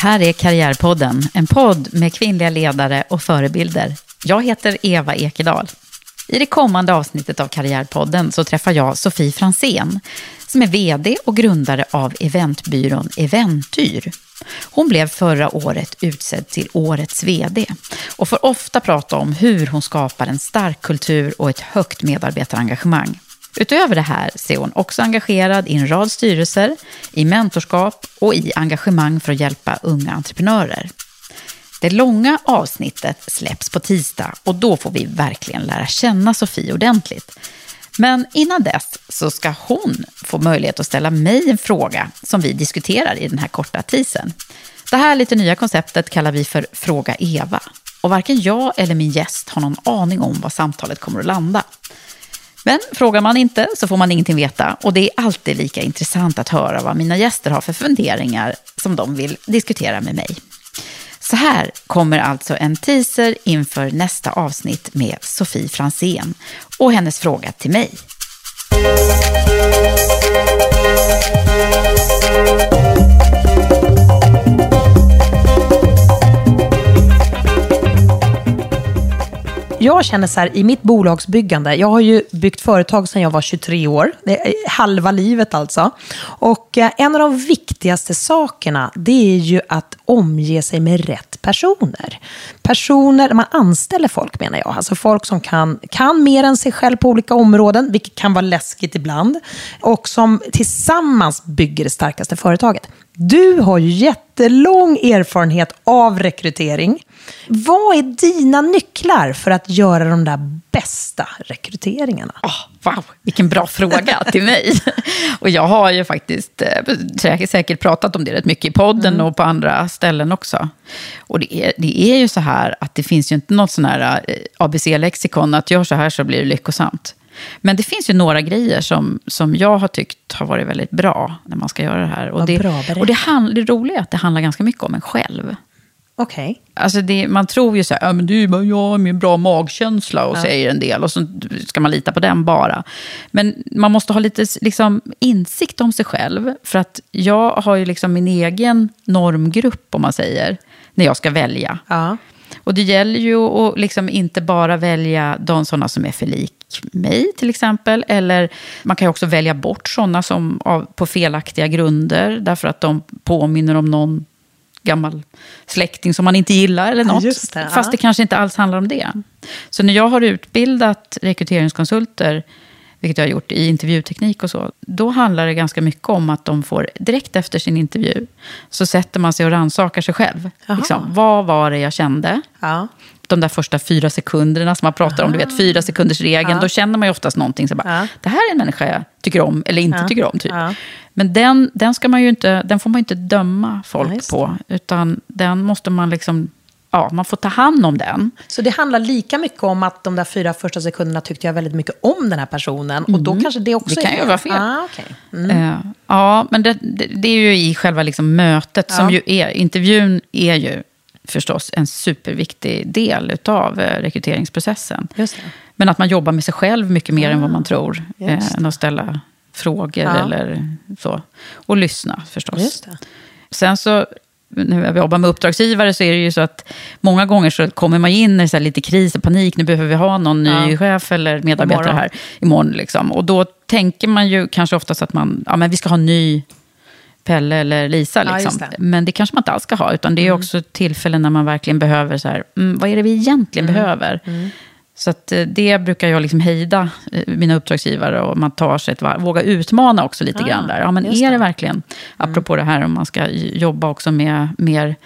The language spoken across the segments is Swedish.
Här är Karriärpodden, en podd med kvinnliga ledare och förebilder. Jag heter Eva Ekedal. I det kommande avsnittet av Karriärpodden så träffar jag Sofie Fransén som är vd och grundare av eventbyrån Eventyr. Hon blev förra året utsedd till årets vd och får ofta prata om hur hon skapar en stark kultur och ett högt medarbetarengagemang. Utöver det här ser hon också engagerad i en rad styrelser, i mentorskap och i engagemang för att hjälpa unga entreprenörer. Det långa avsnittet släpps på tisdag och då får vi verkligen lära känna Sofie ordentligt. Men innan dess så ska hon få möjlighet att ställa mig en fråga som vi diskuterar i den här korta tisen. Det här lite nya konceptet kallar vi för Fråga Eva. Och varken jag eller min gäst har någon aning om var samtalet kommer att landa. Men frågar man inte så får man ingenting veta och det är alltid lika intressant att höra vad mina gäster har för funderingar som de vill diskutera med mig. Så här kommer alltså en teaser inför nästa avsnitt med Sofie Fransén och hennes fråga till mig. Jag känner så här, i mitt bolagsbyggande, jag har ju byggt företag sedan jag var 23 år, det är halva livet alltså. Och eh, en av de viktigaste sakerna, det är ju att omge sig med rätt personer. Personer, man anställer folk menar jag, alltså folk som kan, kan mer än sig själv på olika områden, vilket kan vara läskigt ibland, och som tillsammans bygger det starkaste företaget. Du har ju jättelång erfarenhet av rekrytering. Vad är dina nycklar för att göra de där bästa rekryteringarna? Oh, wow, vilken bra fråga till mig. Och jag har ju faktiskt eh, säkert pratat om det rätt mycket i podden mm. och på andra ställen också. Och det är, det är ju så här att det finns ju inte något sån här eh, ABC-lexikon, att gör så här så blir det lyckosamt. Men det finns ju några grejer som, som jag har tyckt har varit väldigt bra när man ska göra det här. Och, det, bra, och det, hand, det roliga är att det handlar ganska mycket om en själv. Okej. Okay. Alltså man tror ju så här, ja, men du, jag har min bra magkänsla och ja. säger en del. Och så ska man lita på den bara. Men man måste ha lite liksom, insikt om sig själv. För att jag har ju liksom min egen normgrupp, om man säger, när jag ska välja. Ja. Och det gäller ju att liksom inte bara välja de sådana som är för lik mig till exempel. Eller man kan ju också välja bort sådana som av, på felaktiga grunder. Därför att de påminner om någon gammal släkting som man inte gillar eller något. Det, Fast ja. det kanske inte alls handlar om det. Så när jag har utbildat rekryteringskonsulter vilket jag har gjort i intervjuteknik och så, då handlar det ganska mycket om att de får, direkt efter sin intervju, så sätter man sig och rannsakar sig själv. Liksom, vad var det jag kände? Ja. De där första fyra sekunderna som man pratar Aha. om, du vet fyra sekunders regeln, ja. då känner man ju oftast någonting som bara, ja. det här är en människa jag tycker om eller inte tycker om. Typ. Men den, den, ska man ju inte, den får man ju inte döma folk på, utan den måste man liksom ja, man får ta hand om den. Så det handlar lika mycket om att de där fyra första sekunderna tyckte jag väldigt mycket om den här personen. Och då kanske det också Mm. Det kan är ju vara fel. Ah, okay. mm. Eh, ja, men det, det, det är ju i själva liksom mötet som ju är, intervjun är ju förstås en superviktig del av eh, rekryteringsprocessen. Men att man jobbar med sig själv mycket mer än vad man tror. Eh, än att ställa frågor Ja. eller så. Och lyssna förstås. Sen så, när jag jobbar med uppdragsgivare så är det ju så att många gånger så kommer man in när det är lite kris och panik. Nu behöver vi ha någon ny Ja. chef eller medarbetare Imorgon. här imorgon. Liksom. Och då tänker man ju kanske oftast att man, ja, men vi ska ha en ny Pelle eller Lisa. Ja, Liksom. just det. Mm. Men det kanske man inte alls ska ha. Utan det är också tillfällen när man verkligen behöver, så här, mm, vad är det vi egentligen Mm. behöver? Så eh, det brukar jag liksom hejda eh, mina uppdragsgivare och man tar sig ett varv. Våga utmana också lite Ah, grann där. Ja, men är det det. verkligen, apropå det här om man ska jobba också med mer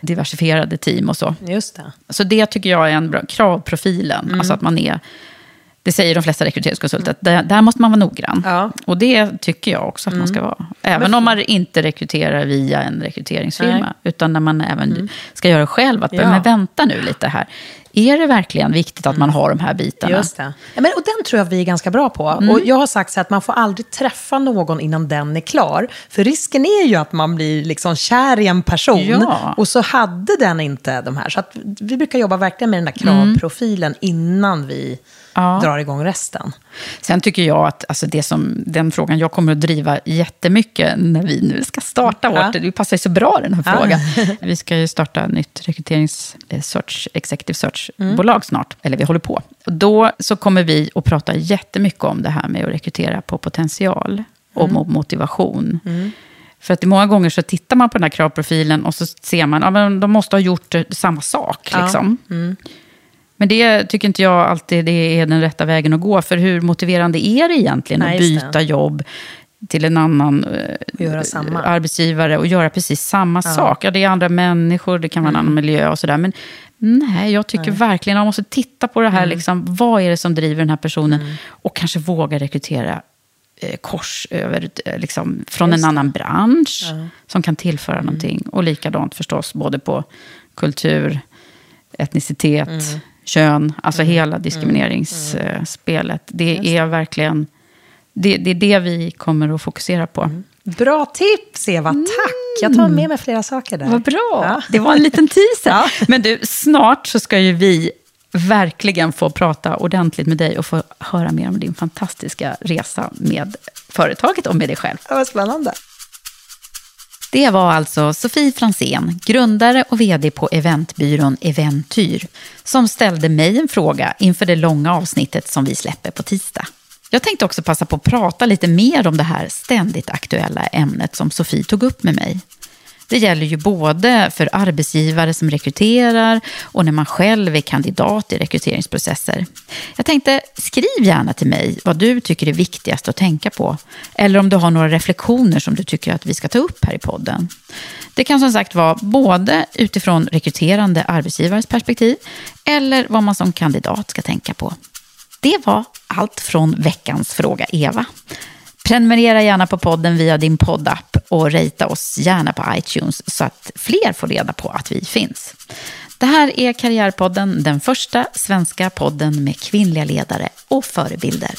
diversifierade team och så. Just det. Så det tycker jag är en bra, kravprofilen. Mm. Alltså att man är, det säger de flesta rekryteringskonsulter, att där, måste man vara noggrann. Ja. Mm. Och det tycker jag också att man ska vara. Även om man inte rekryterar via en rekryteringsfirma. Nej. Mm. Utan när man även ska göra det själv. Att, Ja. men vänta nu lite här. Är det verkligen viktigt att man har de här bitarna? Just det. Ja, men, och den tror jag vi är ganska bra på. Och jag har sagt så att man får aldrig träffa någon innan den är klar. För risken är ju att man blir liksom kär i en person. Ja. Och så hade den inte de här. Så att vi brukar jobba verkligen med den där kravprofilen innan vi Ja. drar igång resten. Sen tycker jag att alltså det som, den frågan jag kommer att driva jättemycket när vi nu ska starta Ja. vårt... Det passar ju så bra den här Ja. frågan. Vi ska ju starta ett nytt rekryterings eh, search, executive search-bolag snart. Eller vi håller på. Och då så kommer vi att prata jättemycket om det här med att rekrytera på potential och mo- motivation. För att många gånger så tittar man på den här kravprofilen och så ser man att ja, de måste ha gjort eh, samma sak. Ja. Liksom. Men det tycker inte jag alltid det är den rätta vägen att gå. För hur motiverande är det egentligen Nej, att just det. byta jobb till en annan eh, göra samma. arbetsgivare och göra precis samma sak? Ja, det är andra människor, det kan vara en Mm. annan miljö och sådär. Men nej, jag tycker verkligen man måste titta på det här. Mm. Liksom, vad är det som driver den här personen? Och kanske våga rekrytera eh, kors över, eh, liksom, från Just en annan bransch som kan tillföra någonting. Och likadant förstås, både på kultur, etnicitet, kön, alltså hela diskrimineringsspelet. Det är verkligen det, det är det vi kommer att fokusera på. Bra tips, Eva. Tack. Jag tar med mig flera saker där. Vad bra! Ja. Det var en liten teaser. Ja. Men du, snart så ska ju vi verkligen få prata ordentligt med dig och få höra mer om din fantastiska resa med företaget och med dig själv. Vad spännande. Det var alltså Sofie Fransén, grundare och vd på eventbyrån Eventyr, som ställde mig en fråga inför det långa avsnittet som vi släpper på tisdag. Jag tänkte också passa på att prata lite mer om det här ständigt aktuella ämnet som Sofie tog upp med mig. Det gäller ju både för arbetsgivare som rekryterar och när man själv är kandidat i rekryteringsprocesser. Jag tänkte, skriv gärna till mig vad du tycker är viktigast att tänka på. Eller om du har några reflektioner som du tycker att vi ska ta upp här i podden. Det kan som sagt vara både utifrån rekryterande arbetsgivares perspektiv eller vad man som kandidat ska tänka på. Det var allt från veckans Fråga Eva. Prenumerera gärna på podden via din poddapp och rejta oss gärna på iTunes så att fler får reda på att vi finns. Det här är Karriärpodden, den första svenska podden med kvinnliga ledare och förebilder.